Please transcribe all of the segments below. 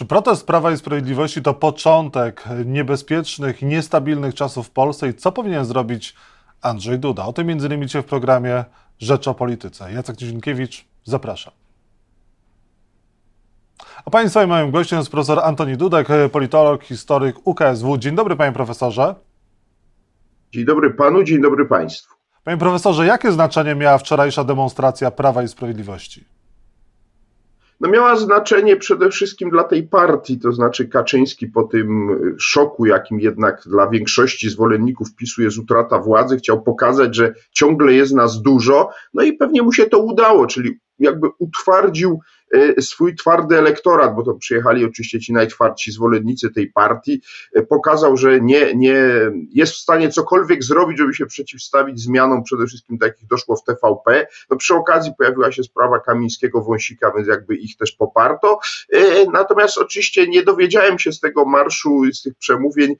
Czy protest Prawa i Sprawiedliwości to początek niebezpiecznych, niestabilnych czasów w Polsce i co powinien zrobić Andrzej Duda? O tym między innymi w programie Rzecz o Polityce. Jacek Dzienkiewicz, zapraszam. A Państwa moim gościem jest profesor Antoni Dudek, politolog, historyk UKSW. Dzień dobry Panie Profesorze. Dzień dobry Panu, dzień dobry Państwu. Panie Profesorze, jakie znaczenie miała wczorajsza demonstracja Prawa i Sprawiedliwości? No miała znaczenie przede wszystkim dla tej partii, to znaczy Kaczyński po tym szoku, jakim jednak dla większości zwolenników PiSu jest utrata władzy, chciał pokazać, że ciągle jest nas dużo, no i pewnie mu się to udało, czyli jakby utwardził swój twardy elektorat, bo to przyjechali oczywiście ci najtwardsi zwolennicy tej partii, e, pokazał, że nie, nie jest w stanie cokolwiek zrobić, żeby się przeciwstawić zmianom, przede wszystkim takich doszło w TVP. No przy okazji pojawiła się sprawa Kamińskiego Wąsika, więc jakby ich też poparto. E, natomiast oczywiście nie dowiedziałem się z tego marszu, z tych przemówień,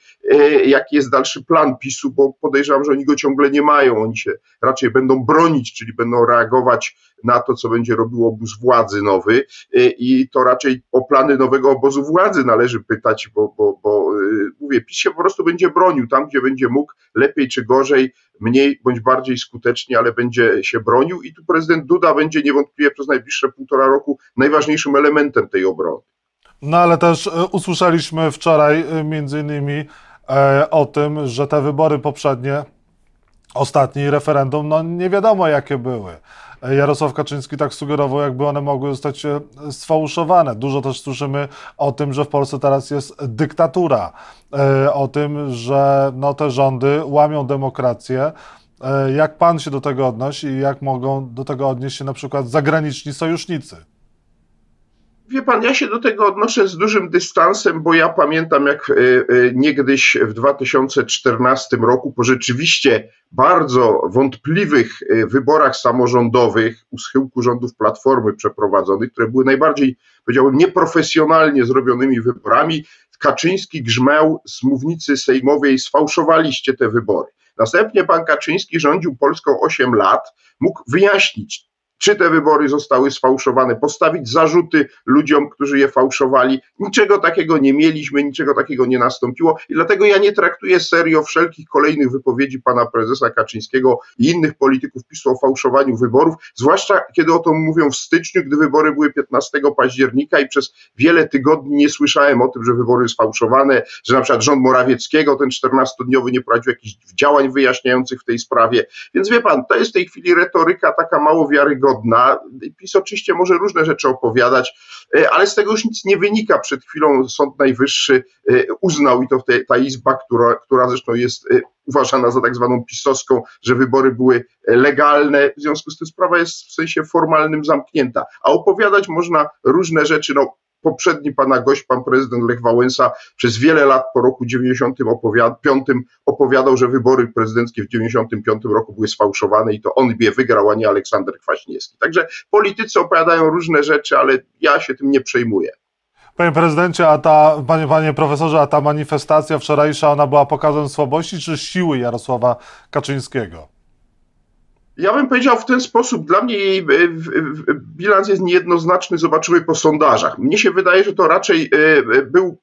jaki jest dalszy plan PiSu, bo podejrzewam, że oni go ciągle nie mają. Oni się raczej będą bronić, czyli będą reagować na to, co będzie robił obóz władzy nowy y, i to raczej o plany nowego obozu władzy należy pytać, bo, bo, bo y, mówię, PiS się po prostu będzie bronił tam, gdzie będzie mógł, lepiej czy gorzej, mniej bądź bardziej skutecznie, ale będzie się bronił i tu prezydent Duda będzie niewątpliwie przez najbliższe półtora roku najważniejszym elementem tej obrony. No ale też y, usłyszeliśmy wczoraj między innymi e, o tym, że te wybory poprzednie, ostatni referendum, no nie wiadomo jakie były. Jarosław Kaczyński tak sugerował, jakby one mogły zostać e, sfałszowane. Dużo też słyszymy o tym, że w Polsce teraz jest dyktatura, e, o tym, że no, te rządy łamią demokrację. E, jak pan się do tego odnosi i jak mogą do tego odnieść się na przykład zagraniczni sojusznicy? Wie pan, ja się do tego odnoszę z dużym dystansem, bo ja pamiętam, jak e, e, niegdyś w 2014 roku po rzeczywiście bardzo wątpliwych e, wyborach samorządowych u schyłku rządów Platformy przeprowadzonych, które były najbardziej, powiedziałbym, nieprofesjonalnie zrobionymi wyborami, Kaczyński grzmiał z mównicy sejmowej, sfałszowaliście te wybory. Następnie pan Kaczyński rządził Polską 8 lat, mógł wyjaśnić, czy te wybory zostały sfałszowane, postawić zarzuty ludziom, którzy je fałszowali. Niczego takiego nie mieliśmy, niczego takiego nie nastąpiło i dlatego ja nie traktuję serio wszelkich kolejnych wypowiedzi pana prezesa Kaczyńskiego i innych polityków PiSu o fałszowaniu wyborów, zwłaszcza kiedy o tym mówią w styczniu, gdy wybory były 15 października i przez wiele tygodni nie słyszałem o tym, że wybory sfałszowane, że na przykład rząd Morawieckiego, ten 14-dniowy, nie prowadził jakichś działań wyjaśniających w tej sprawie. Więc wie pan, to jest w tej chwili retoryka taka mało wiarygodna, wiarygodna. PiS oczywiście może różne rzeczy opowiadać, e, ale z tego już nic nie wynika. Przed chwilą Sąd Najwyższy e, uznał i to ta izba, która, która zresztą jest e, uważana za tak zwaną pisowską, że wybory były legalne. W związku z tym sprawa jest w sensie formalnym zamknięta. A opowiadać można różne rzeczy. No, poprzedni pana gość, pan prezydent Lech Wałęsa przez wiele lat po roku 95 opowiadał, że wybory prezydenckie w 95 roku były sfałszowane i to on je wygrał, a nie Aleksander Kwaśniewski. Także politycy opowiadają różne rzeczy, ale ja się tym nie przejmuję. Panie prezydencie, a ta, panie, panie profesorze, a ta manifestacja wczorajsza, ona była pokazem słabości czy siły Jarosława Kaczyńskiego? Ja bym powiedział w ten sposób, dla mnie jej e, bilans jest niejednoznaczny, zobaczymy po sondażach. Mnie się wydaje, że to raczej e, e, był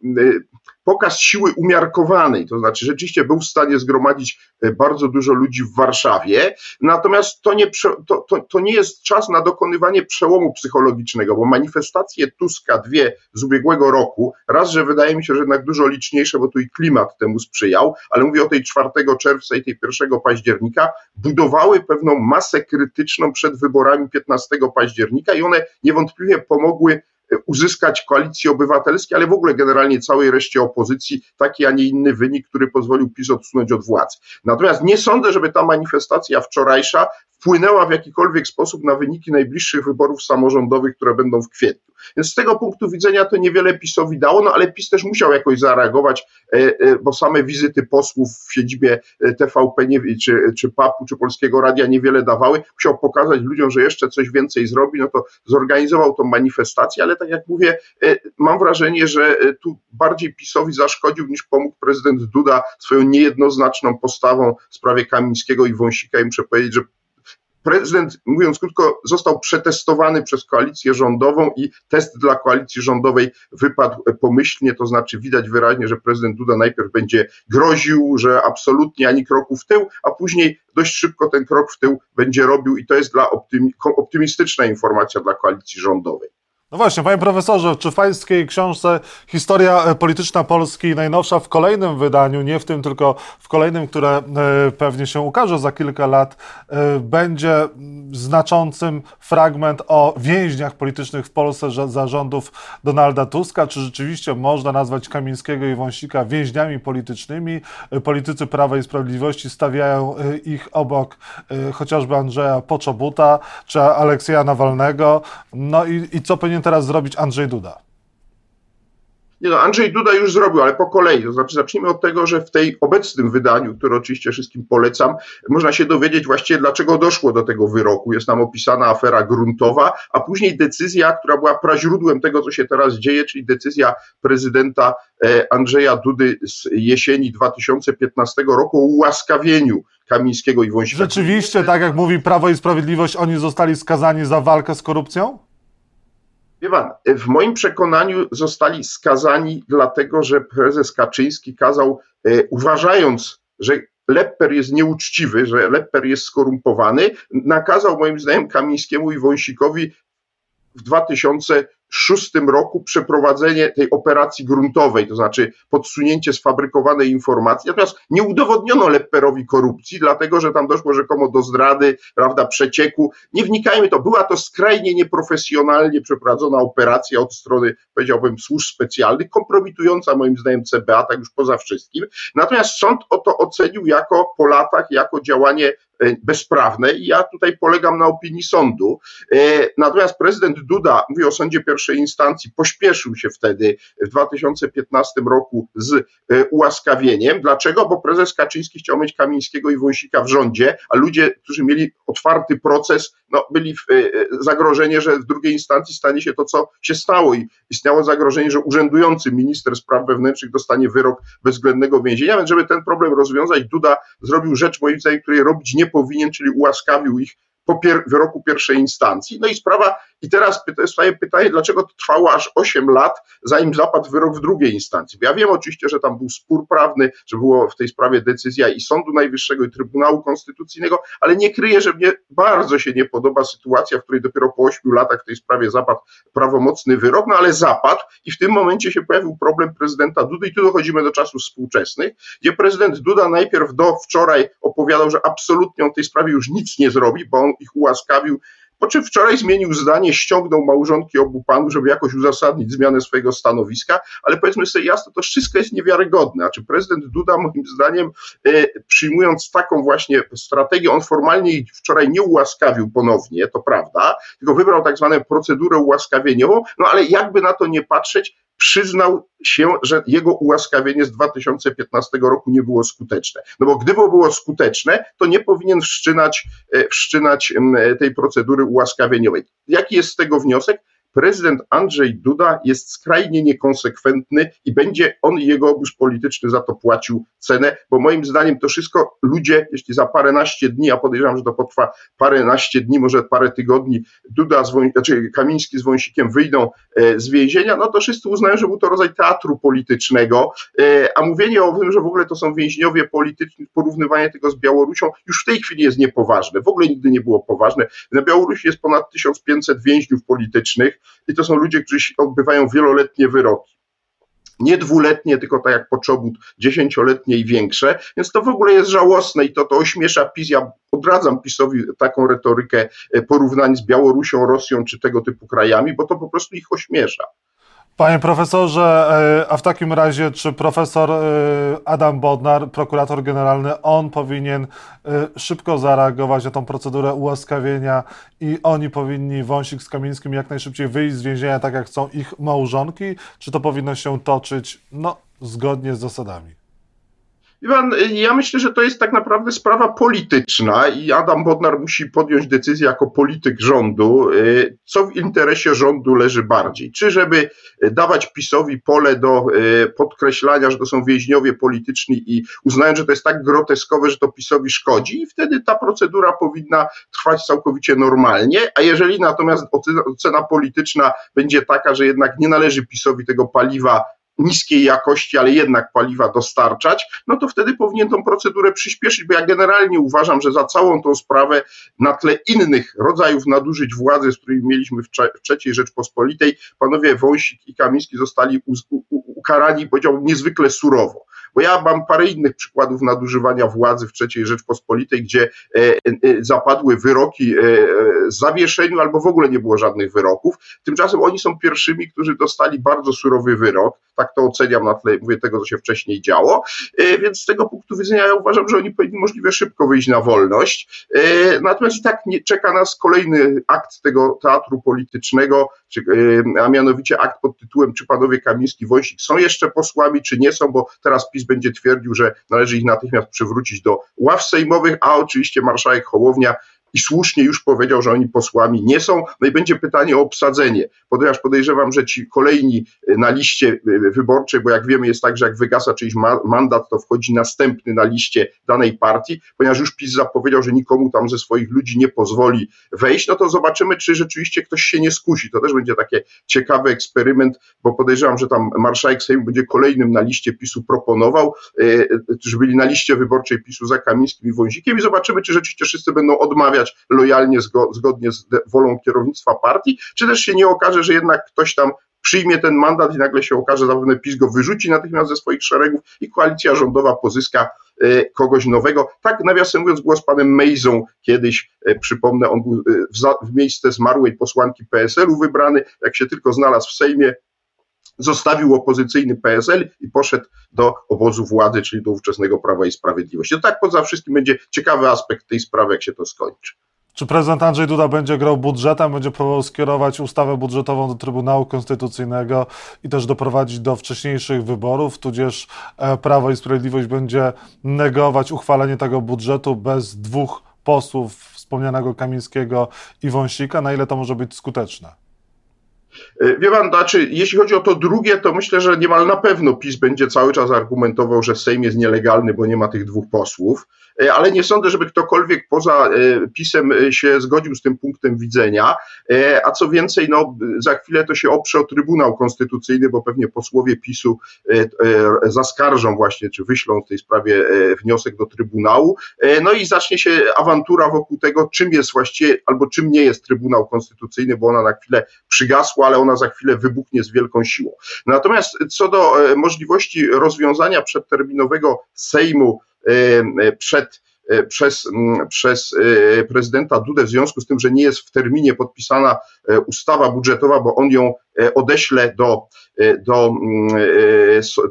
pokaz siły umiarkowanej, to znaczy rzeczywiście był w stanie zgromadzić e, bardzo dużo ludzi w Warszawie, natomiast to nie, to, to, to nie jest czas na dokonywanie przełomu psychologicznego, bo manifestacje Tuska dwie z ubiegłego roku, raz, że wydaje mi się, że jednak dużo liczniejsze, bo tu i klimat temu sprzyjał, ale mówię o tej 4 czerwca i tej 1 października, budowały pewną masę krytyczną przed wyborami 15 października i one niewątpliwie pomogły uzyskać koalicji obywatelskiej, ale w ogóle generalnie całej reszcie opozycji taki, a nie inny wynik, który pozwolił PiS odsunąć od władzy. Natomiast nie sądzę, żeby ta manifestacja wczorajsza wpłynęła w jakikolwiek sposób na wyniki najbliższych wyborów samorządowych, które będą w kwietniu. Więc z tego punktu widzenia to niewiele PiSowi dało, no ale PiS też musiał jakoś zareagować, e, e, bo same wizyty posłów w siedzibie e, TVP nie, czy, czy PAP-u, czy Polskiego Radia niewiele dawały. Musiał pokazać ludziom, że jeszcze coś więcej zrobi, no to zorganizował tą manifestację, ale tak jak mówię, mam wrażenie, że tu bardziej PiSowi zaszkodził niż pomógł prezydent Duda swoją niejednoznaczną postawą w sprawie Kamińskiego i Wąsika i muszę powiedzieć, że prezydent, mówiąc krótko, został przetestowany przez koalicję rządową i test dla koalicji rządowej wypadł pomyślnie, to znaczy widać wyraźnie, że prezydent Duda najpierw będzie groził, że absolutnie ani kroku w tył, a później dość szybko ten krok w tył będzie robił i to jest dla optymistyczna informacja dla koalicji rządowej. No właśnie, panie profesorze, czy w pańskiej książce Historia e, polityczna Polski, najnowsza w kolejnym wydaniu, nie w tym, tylko w kolejnym, które e, pewnie się ukaże za kilka lat, e, będzie znaczącym fragment o więźniach politycznych w Polsce za rządów Donalda Tuska? Czy rzeczywiście można nazwać Kamińskiego i Wąsika więźniami politycznymi? Politycy Prawa i Sprawiedliwości stawiają ich obok chociażby Andrzeja Poczobuta czy Aleksieja Nawalnego. No i, i co powinien powinien teraz zrobić Andrzej Duda? Nie no, Andrzej Duda już zrobił, ale po kolei. To znaczy, zacznijmy od tego, że w tej obecnym wydaniu, które oczywiście wszystkim polecam, można się dowiedzieć właściwie, dlaczego doszło do tego wyroku. Jest tam opisana afera gruntowa, a później decyzja, która była praźródłem tego, co się teraz dzieje, czyli decyzja prezydenta e, Andrzeja Dudy z jesieni 2015 roku o ułaskawieniu Kamińskiego i Wąsika. Rzeczywiście, tak jak mówi Prawo i Sprawiedliwość, oni zostali skazani za walkę z korupcją? Wie pan, w moim przekonaniu zostali skazani dlatego, że prezes Kaczyński kazał, e, uważając, że Lepper jest nieuczciwy, że Lepper jest skorumpowany, nakazał moim zdaniem Kamińskiemu i Wąsikowi w 2006 roku przeprowadzenie tej operacji gruntowej, to znaczy podsunięcie sfabrykowanej informacji. Natomiast nie udowodniono Lepperowi korupcji, dlatego że tam doszło rzekomo do zdrady, prawda, przecieku. Nie wnikajmy to. Była to skrajnie nieprofesjonalnie przeprowadzona operacja od strony, powiedziałbym, służb specjalnych, kompromitująca moim zdaniem CBA, tak już poza wszystkim. Natomiast sąd o to ocenił jako po latach, jako działanie bezprawne i ja tutaj polegam na opinii sądu. E, natomiast prezydent Duda, mówię o sądzie pierwszej instancji, pośpieszył się wtedy w 2015 roku z e, ułaskawieniem. Dlaczego? Bo prezes Kaczyński chciał mieć Kamińskiego i Wąsika w rządzie, a ludzie, którzy mieli otwarty proces, no, byli w zagrożenie, że w drugiej instancji stanie się to, co się stało i istniało zagrożenie, że urzędujący minister spraw wewnętrznych dostanie wyrok bezwzględnego więzienia, więc żeby ten problem rozwiązać, Duda zrobił rzecz moim zdaniem, której robić nie powinien, czyli ułaskawił ich po wyroku pierwszej instancji. No i sprawa, i teraz staje pytanie, dlaczego to trwało aż 8 lat, zanim zapadł wyrok w drugiej instancji. Bo ja wiem oczywiście, że tam był spór prawny, że było w tej sprawie decyzja i Sądu Najwyższego, i Trybunału Konstytucyjnego, ale nie kryję, że mnie bardzo się nie podoba sytuacja, w której dopiero po 8 latach w tej sprawie zapadł prawomocny wyrok, no ale zapadł i w tym momencie się pojawił problem prezydenta Dudy i tu dochodzimy do czasów współczesnych, gdzie prezydent Duda najpierw do wczoraj opowiadał, że absolutnie on w tej sprawie już nic nie zrobi, bo on ich ułaskawił, po czym wczoraj zmienił zdanie, ściągnął małżonki obu panów, żeby jakoś uzasadnić zmianę swojego stanowiska, ale powiedzmy sobie jasno, to wszystko jest niewiarygodne. A czy prezydent Duda, moim zdaniem, e, przyjmując taką właśnie strategię, on formalnie wczoraj nie ułaskawił ponownie, to prawda, tylko wybrał tak zwaną procedurę ułaskawieniową, no ale jakby na to nie patrzeć, przyznał się, że jego ułaskawienie z 2015 roku nie było skuteczne. No bo gdyby było skuteczne, to nie powinien wszczynać, e, wszczynać tej procedury ułaskawieniowej. Jaki jest z tego wniosek? Prezydent Andrzej Duda jest skrajnie niekonsekwentny i będzie on i jego obóz polityczny za to płacił cenę, bo moim zdaniem to wszystko ludzie, jeśli za paręnaście dni, a podejrzewam, że to potrwa paręnaście dni, może parę tygodni, Duda, z znaczy Kamiński z Wąsikiem wyjdą e, z więzienia, no to wszyscy uznają, że był to rodzaj teatru politycznego, e, a mówienie o tym, że w ogóle to są więźniowie polityczni, porównywanie tego z Białorusią już w tej chwili jest niepoważne, w ogóle nigdy nie było poważne. Na Białorusi jest ponad 1500 więźniów politycznych, i to są ludzie, którzy odbywają wieloletnie wyroki. Nie dwuletnie, tylko tak jak Poczobut, dziesięcioletnie i większe, więc to w ogóle jest żałosne i to, to ośmiesza PiS. Ja odradzam PiSowi taką retorykę e, porównań z Białorusią, Rosją czy tego typu krajami, bo to po prostu ich ośmiesza. Panie profesorze, e, a w takim razie, czy profesor e, Adam Bodnar, prokurator generalny, on powinien e, szybko zareagować na tą procedurę ułaskawienia i oni powinni, Wąsik z Kamińskim, jak najszybciej wyjść z więzienia, tak jak chcą ich małżonki? Czy to powinno się toczyć no, zgodnie z zasadami? Pan, ja myślę, że to jest tak naprawdę sprawa polityczna i Adam Bodnar musi podjąć decyzję jako polityk rządu, y, co w interesie rządu leży bardziej. Czy żeby dawać PiSowi pole do y, podkreślania, że to są więźniowie polityczni i uznając, że to jest tak groteskowe, że to PiSowi szkodzi i wtedy ta procedura powinna trwać całkowicie normalnie, a jeżeli natomiast ocena polityczna będzie taka, że jednak nie należy PiSowi tego paliwa niskiej jakości, ale jednak paliwa dostarczać, no to wtedy powinien tą procedurę przyspieszyć, bo ja generalnie uważam, że za całą tą sprawę na tle innych rodzajów nadużyć władzy, z którymi mieliśmy w, trzeciej Rzeczpospolitej, panowie Wąsik i Kamiński zostali ukarani, powiedziałbym, niezwykle surowo. Bo ja mam parę innych przykładów nadużywania władzy w III Rzeczpospolitej, gdzie e, e, zapadły wyroki e, zawieszeniu albo w ogóle nie było żadnych wyroków. Tymczasem oni są pierwszymi, którzy dostali bardzo surowy wyrok. Tak to oceniam na tle mówię, tego, co się wcześniej działo. Więc z tego punktu widzenia ja uważam, że oni powinni możliwie szybko wyjść na wolność. Natomiast i tak nie, czeka nas kolejny akt tego teatru politycznego, a mianowicie akt pod tytułem Czy panowie Kamiński, Wąsik są jeszcze posłami, czy nie są, bo teraz PiS będzie twierdził, że należy ich natychmiast przywrócić do ław sejmowych, a oczywiście marszałek Hołownia i słusznie już powiedział, że oni posłami nie są. No i będzie pytanie o obsadzenie, ponieważ podejrzewam, że ci kolejni e, na liście e, wyborczej, bo jak wiemy jest tak, że jak wygasa czyjś mandat, to wchodzi następny na liście danej partii, ponieważ już PiS zapowiedział, że nikomu tam ze swoich ludzi nie pozwoli wejść, no to zobaczymy, czy rzeczywiście ktoś się nie skusi. To też będzie taki ciekawy eksperyment, bo podejrzewam, że tam marszałek Sejmu będzie kolejnym na liście PiSu proponował, że byli na liście wyborczej PiSu za Kamińskim i Wąsikiem i zobaczymy, czy rzeczywiście wszyscy będą odmawiać lojalnie zgodnie z wolą kierownictwa partii, czy też się nie okaże, że jednak ktoś tam przyjmie ten mandat i nagle się okaże, że zapewne PiS go wyrzuci natychmiast ze swoich szeregów i koalicja rządowa pozyska e, kogoś nowego. Tak, nawiasem mówiąc, głos panem Mejzą kiedyś, e, przypomnę, on był e, w, w miejsce zmarłej posłanki PSL-u wybrany, jak się tylko znalazł w Sejmie, zostawił opozycyjny PSL i poszedł do obozu władzy, czyli do ówczesnego Prawa i Sprawiedliwości. To tak poza wszystkim będzie ciekawy aspekt tej sprawy, jak się to skończy. Czy prezydent Andrzej Duda będzie grał budżetem, będzie próbował skierować ustawę budżetową do Trybunału Konstytucyjnego i też doprowadzić do wcześniejszych wyborów, tudzież e, Prawo i Sprawiedliwość będzie negować uchwalenie tego budżetu bez dwóch posłów wspomnianego Kamińskiego i Wąsika? Na ile to może być skuteczne? E, wie pan, znaczy, jeśli chodzi o to drugie, to myślę, że niemal na pewno PiS będzie cały czas argumentował, że Sejm jest nielegalny, bo nie ma tych dwóch posłów, ale nie sądzę, żeby ktokolwiek poza e, PiSem się zgodził z tym punktem widzenia, a co więcej, no, za chwilę to się oprze o Trybunał Konstytucyjny, bo pewnie posłowie PiSu zaskarżą właśnie, czy wyślą w tej sprawie wniosek do Trybunału, no i zacznie się awantura wokół tego, czym jest właściwie, albo czym nie jest Trybunał Konstytucyjny, bo ona na chwilę przygasła, ale ona za chwilę wybuchnie z wielką siłą. Natomiast co do e, możliwości rozwiązania przedterminowego Sejmu e, e, przed przez, przez prezydenta Dudę w związku z tym, że nie jest w terminie podpisana ustawa budżetowa, bo on ją odeśle do, do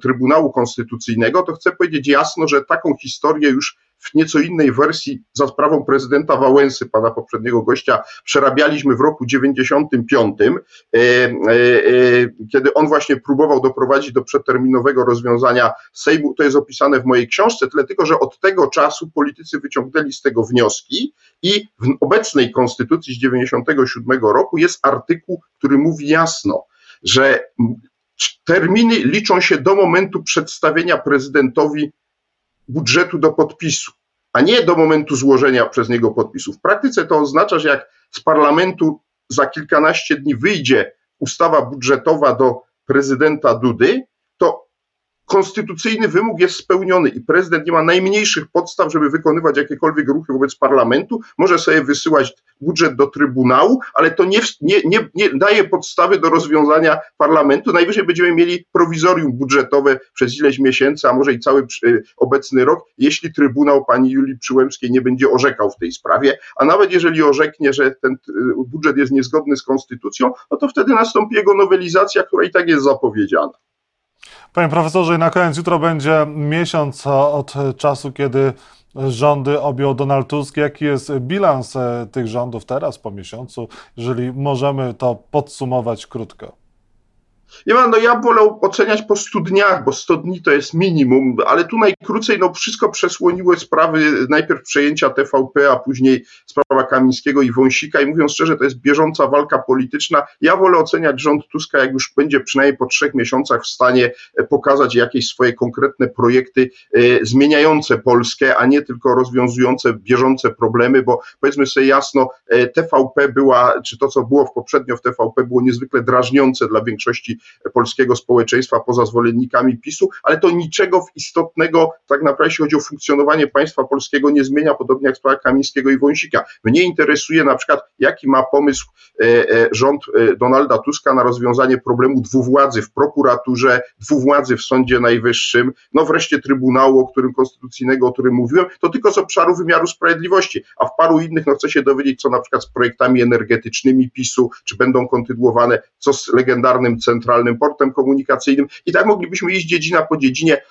Trybunału Konstytucyjnego, to chcę powiedzieć jasno, że taką historię już w nieco innej wersji za sprawą prezydenta Wałęsy, pana poprzedniego gościa, przerabialiśmy w roku 95, e, e, e, kiedy on właśnie próbował doprowadzić do przeterminowego rozwiązania Sejmu. To jest opisane w mojej książce, tyle tylko, że od tego czasu politycy wyciągnęli z tego wnioski i w obecnej konstytucji z 97 roku jest artykuł, który mówi jasno, że terminy liczą się do momentu przedstawienia prezydentowi budżetu do podpisu, a nie do momentu złożenia przez niego podpisu. W praktyce to oznacza, że jak z parlamentu za kilkanaście dni wyjdzie ustawa budżetowa do prezydenta Dudy, to konstytucyjny wymóg jest spełniony i prezydent nie ma najmniejszych podstaw, żeby wykonywać jakiekolwiek ruchy wobec parlamentu. Może sobie wysyłać budżet do Trybunału, ale to nie, nie, nie, nie daje podstawy do rozwiązania parlamentu. Najwyżej będziemy mieli prowizorium budżetowe przez ileś miesięcy, a może i cały y, obecny rok, jeśli Trybunał pani Julii Przyłębskiej nie będzie orzekał w tej sprawie. A nawet jeżeli orzeknie, że ten y, budżet jest niezgodny z konstytucją, no to wtedy nastąpi jego nowelizacja, która i tak jest zapowiedziana. Panie profesorze, na koniec jutro będzie miesiąc od czasu, kiedy rządy objął Donald Tusk. Jaki jest bilans e, tych rządów teraz, po miesiącu, jeżeli możemy to podsumować krótko? Nie ma, no ja wolę oceniać po 100 dniach, bo 100 dni to jest minimum, ale tu najkrócej, no wszystko przesłoniły sprawy najpierw przejęcia TVP, a później sprawa Kamińskiego i Wąsika i mówiąc szczerze, to jest bieżąca walka polityczna. Ja wolę oceniać rząd Tuska, jak już będzie przynajmniej po trzech miesiącach w stanie e, pokazać jakieś swoje konkretne projekty e, zmieniające Polskę, a nie tylko rozwiązujące bieżące problemy, bo powiedzmy sobie jasno, e, TVP była, czy to co było poprzednio w TVP było niezwykle drażniące dla większości polskiego społeczeństwa poza zwolennikami PiSu, ale to niczego istotnego tak naprawdę jeśli chodzi o funkcjonowanie państwa polskiego nie zmienia, podobnie jak sprawa Kamińskiego i Wąsika. Mnie interesuje na przykład, jaki ma pomysł e, e, rząd e, Donalda Tuska na rozwiązanie problemu dwuwładzy w prokuraturze, dwuwładzy w Sądzie Najwyższym, no wreszcie Trybunału, o którym konstytucyjnego, o którym mówiłem, to tylko z obszaru wymiaru sprawiedliwości, a w paru innych, no chcę się dowiedzieć, co na przykład z projektami energetycznymi PiSu, czy będą kontynuowane, co z legendarnym centralnym portem komunikacyjnym i tak moglibyśmy iść dziedzina po dziedzinie,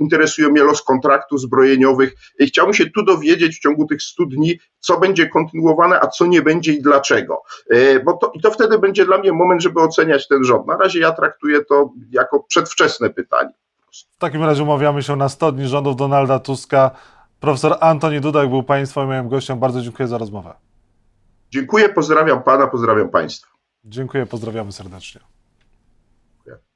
interesuje mnie los kontraktów zbrojeniowych i chciałbym się tu dowiedzieć w ciągu tych 100 dni, co będzie kontynuowane, a co nie będzie i dlaczego. E, bo to, I to wtedy będzie dla mnie moment, żeby oceniać ten rząd. Na razie ja traktuję to jako przedwczesne pytanie. W takim razie umawiamy się na 100 dni rządów Donalda Tuska. Profesor Antoni Dudak był Państwa moim gościem. Bardzo dziękuję za rozmowę. Dziękuję, pozdrawiam Pana, pozdrawiam Państwa. Dziękuję, pozdrawiamy serdecznie. Yeah.